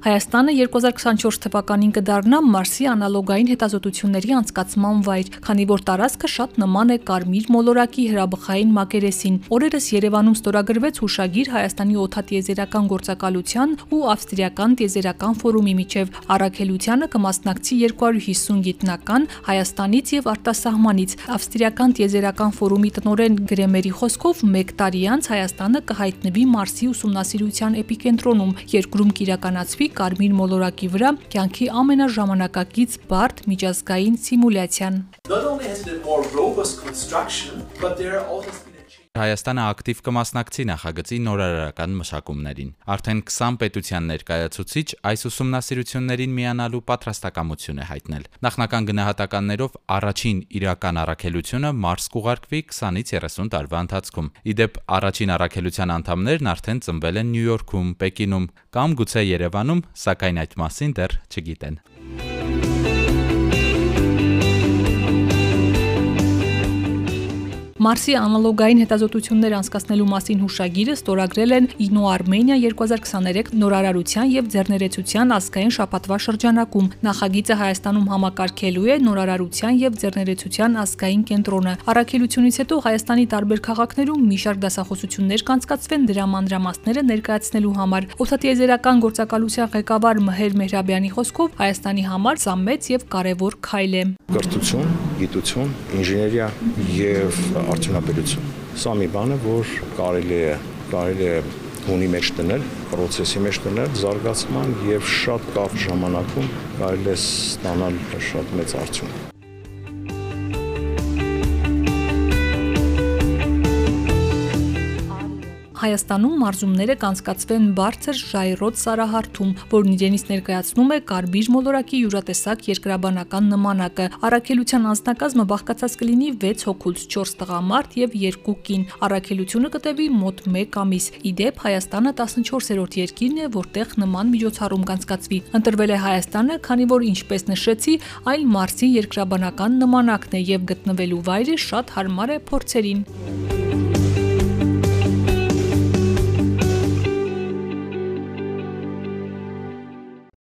Հայաստանը 2024 թվականին կդառնա Մարսի անալոգային հետազոտությունների անցկացման վայր, քանի որ տարածքը շատ նման է Կարմիր մոլորակի հրաբխային մակերեսին։ Օրերս Երևանում ստորագրվեց հուշագիր Հայաստանի օթատիեզերական գործակալության ու ավստրիական տիեզերական ֆորումի միջև։ Առաքելությանը կմասնակցի 250 գիտնական Հայաստանից եւ արտասահմանից։ Ավստրիական տիեզերական ֆորումի տնօրեն Գրեմերի խոսքով 1 տարի անց Հայաստանը կհայտնվի Մարսի ուսումնասիրության էպիկենտրոնում, երկրում կիրականացվի կարմիր մոլորակի վրա կյանքի ամենաժամանակակից բարդ միջազգային սիմուլյացիան։ Not only has it a more robust construction, but there are also Հայաստանը ակտիվ կմասնակցի նախագծի նորարարական մշակումներին։ Արդեն 20 պետության ներկայացուցիչ այս ուսումնասիրություններին միանալու պատրաստակամություն է հայտնել։ Նախնական գնահատականներով առաջին իրական առաքելությունը Մարս կուղարկվի 20-ից 30 տարվա ընթացքում։ Իդեպ առաջին առաքելության անդամներն արդեն ծնվել են Նյու Յորքում, Պեկինում կամ գուցե Երևանում, սակայն այդ մասին դեռ չգիտեն։ Մարսի անալոգային հետազոտություններ անցկացնելու մասին հուշագիրը ստորագրել են Inno Armenia 2023 նորարարության եւ ձեռներեցության ազգային շաբաթվա շրջանակում։ Նախագիծը Հայաստանում համակարգելու է նորարարության եւ ձեռներեցության ազգային կենտրոնը։ Առաքելությունից հետո Հայաստանի տարբեր քաղաքներում մի շարք դասախոսություններ կանցկացվեն դրա մանրամասները ներկայացնելու համար։ Օթատիեզերական գործակալության ղեկավար Մհեր Մեհրաբյանի խոսքով Հայաստանի համար սա մեծ եւ կարեւոր քայլ է։ Կրթություն, գիտություն, ինժեներիա եւ արդյունաբերություն։ Սա մի բան է, որ կարելի է կարելի է ունի մեջ դնել, process-ի մեջ դնել զարգացման եւ շատ կարճ ժամանակում կարելի է ստանալ շատ մեծ արդյունք։ Հայաստանում մարզումները կանցկացվեն բարձր ժայռոտ սարահարթում, որն իրենից ներկայացնում է կարբիր մոլորակի յուրատեսակ երկրաբանական նմանակը։ Առաքելության անձնակազմը բաղկացած կլինի 6 հոգուց 4 տղամարդ եւ 2 կին։ Առաքելությունը կտևի մոտ 1 ամիս։ Իդեպ Հայաստանը 14-րդ երկիրն է, որտեղ նման միջոցառում կանցկացվի։ Ընտրվել է Հայաստանը, քանի որ ինչպես նշեցի, այլ Մարսի երկրաբանական նմանակն է եւ գտնվելու վայրը շատ հարմար է փորձերին։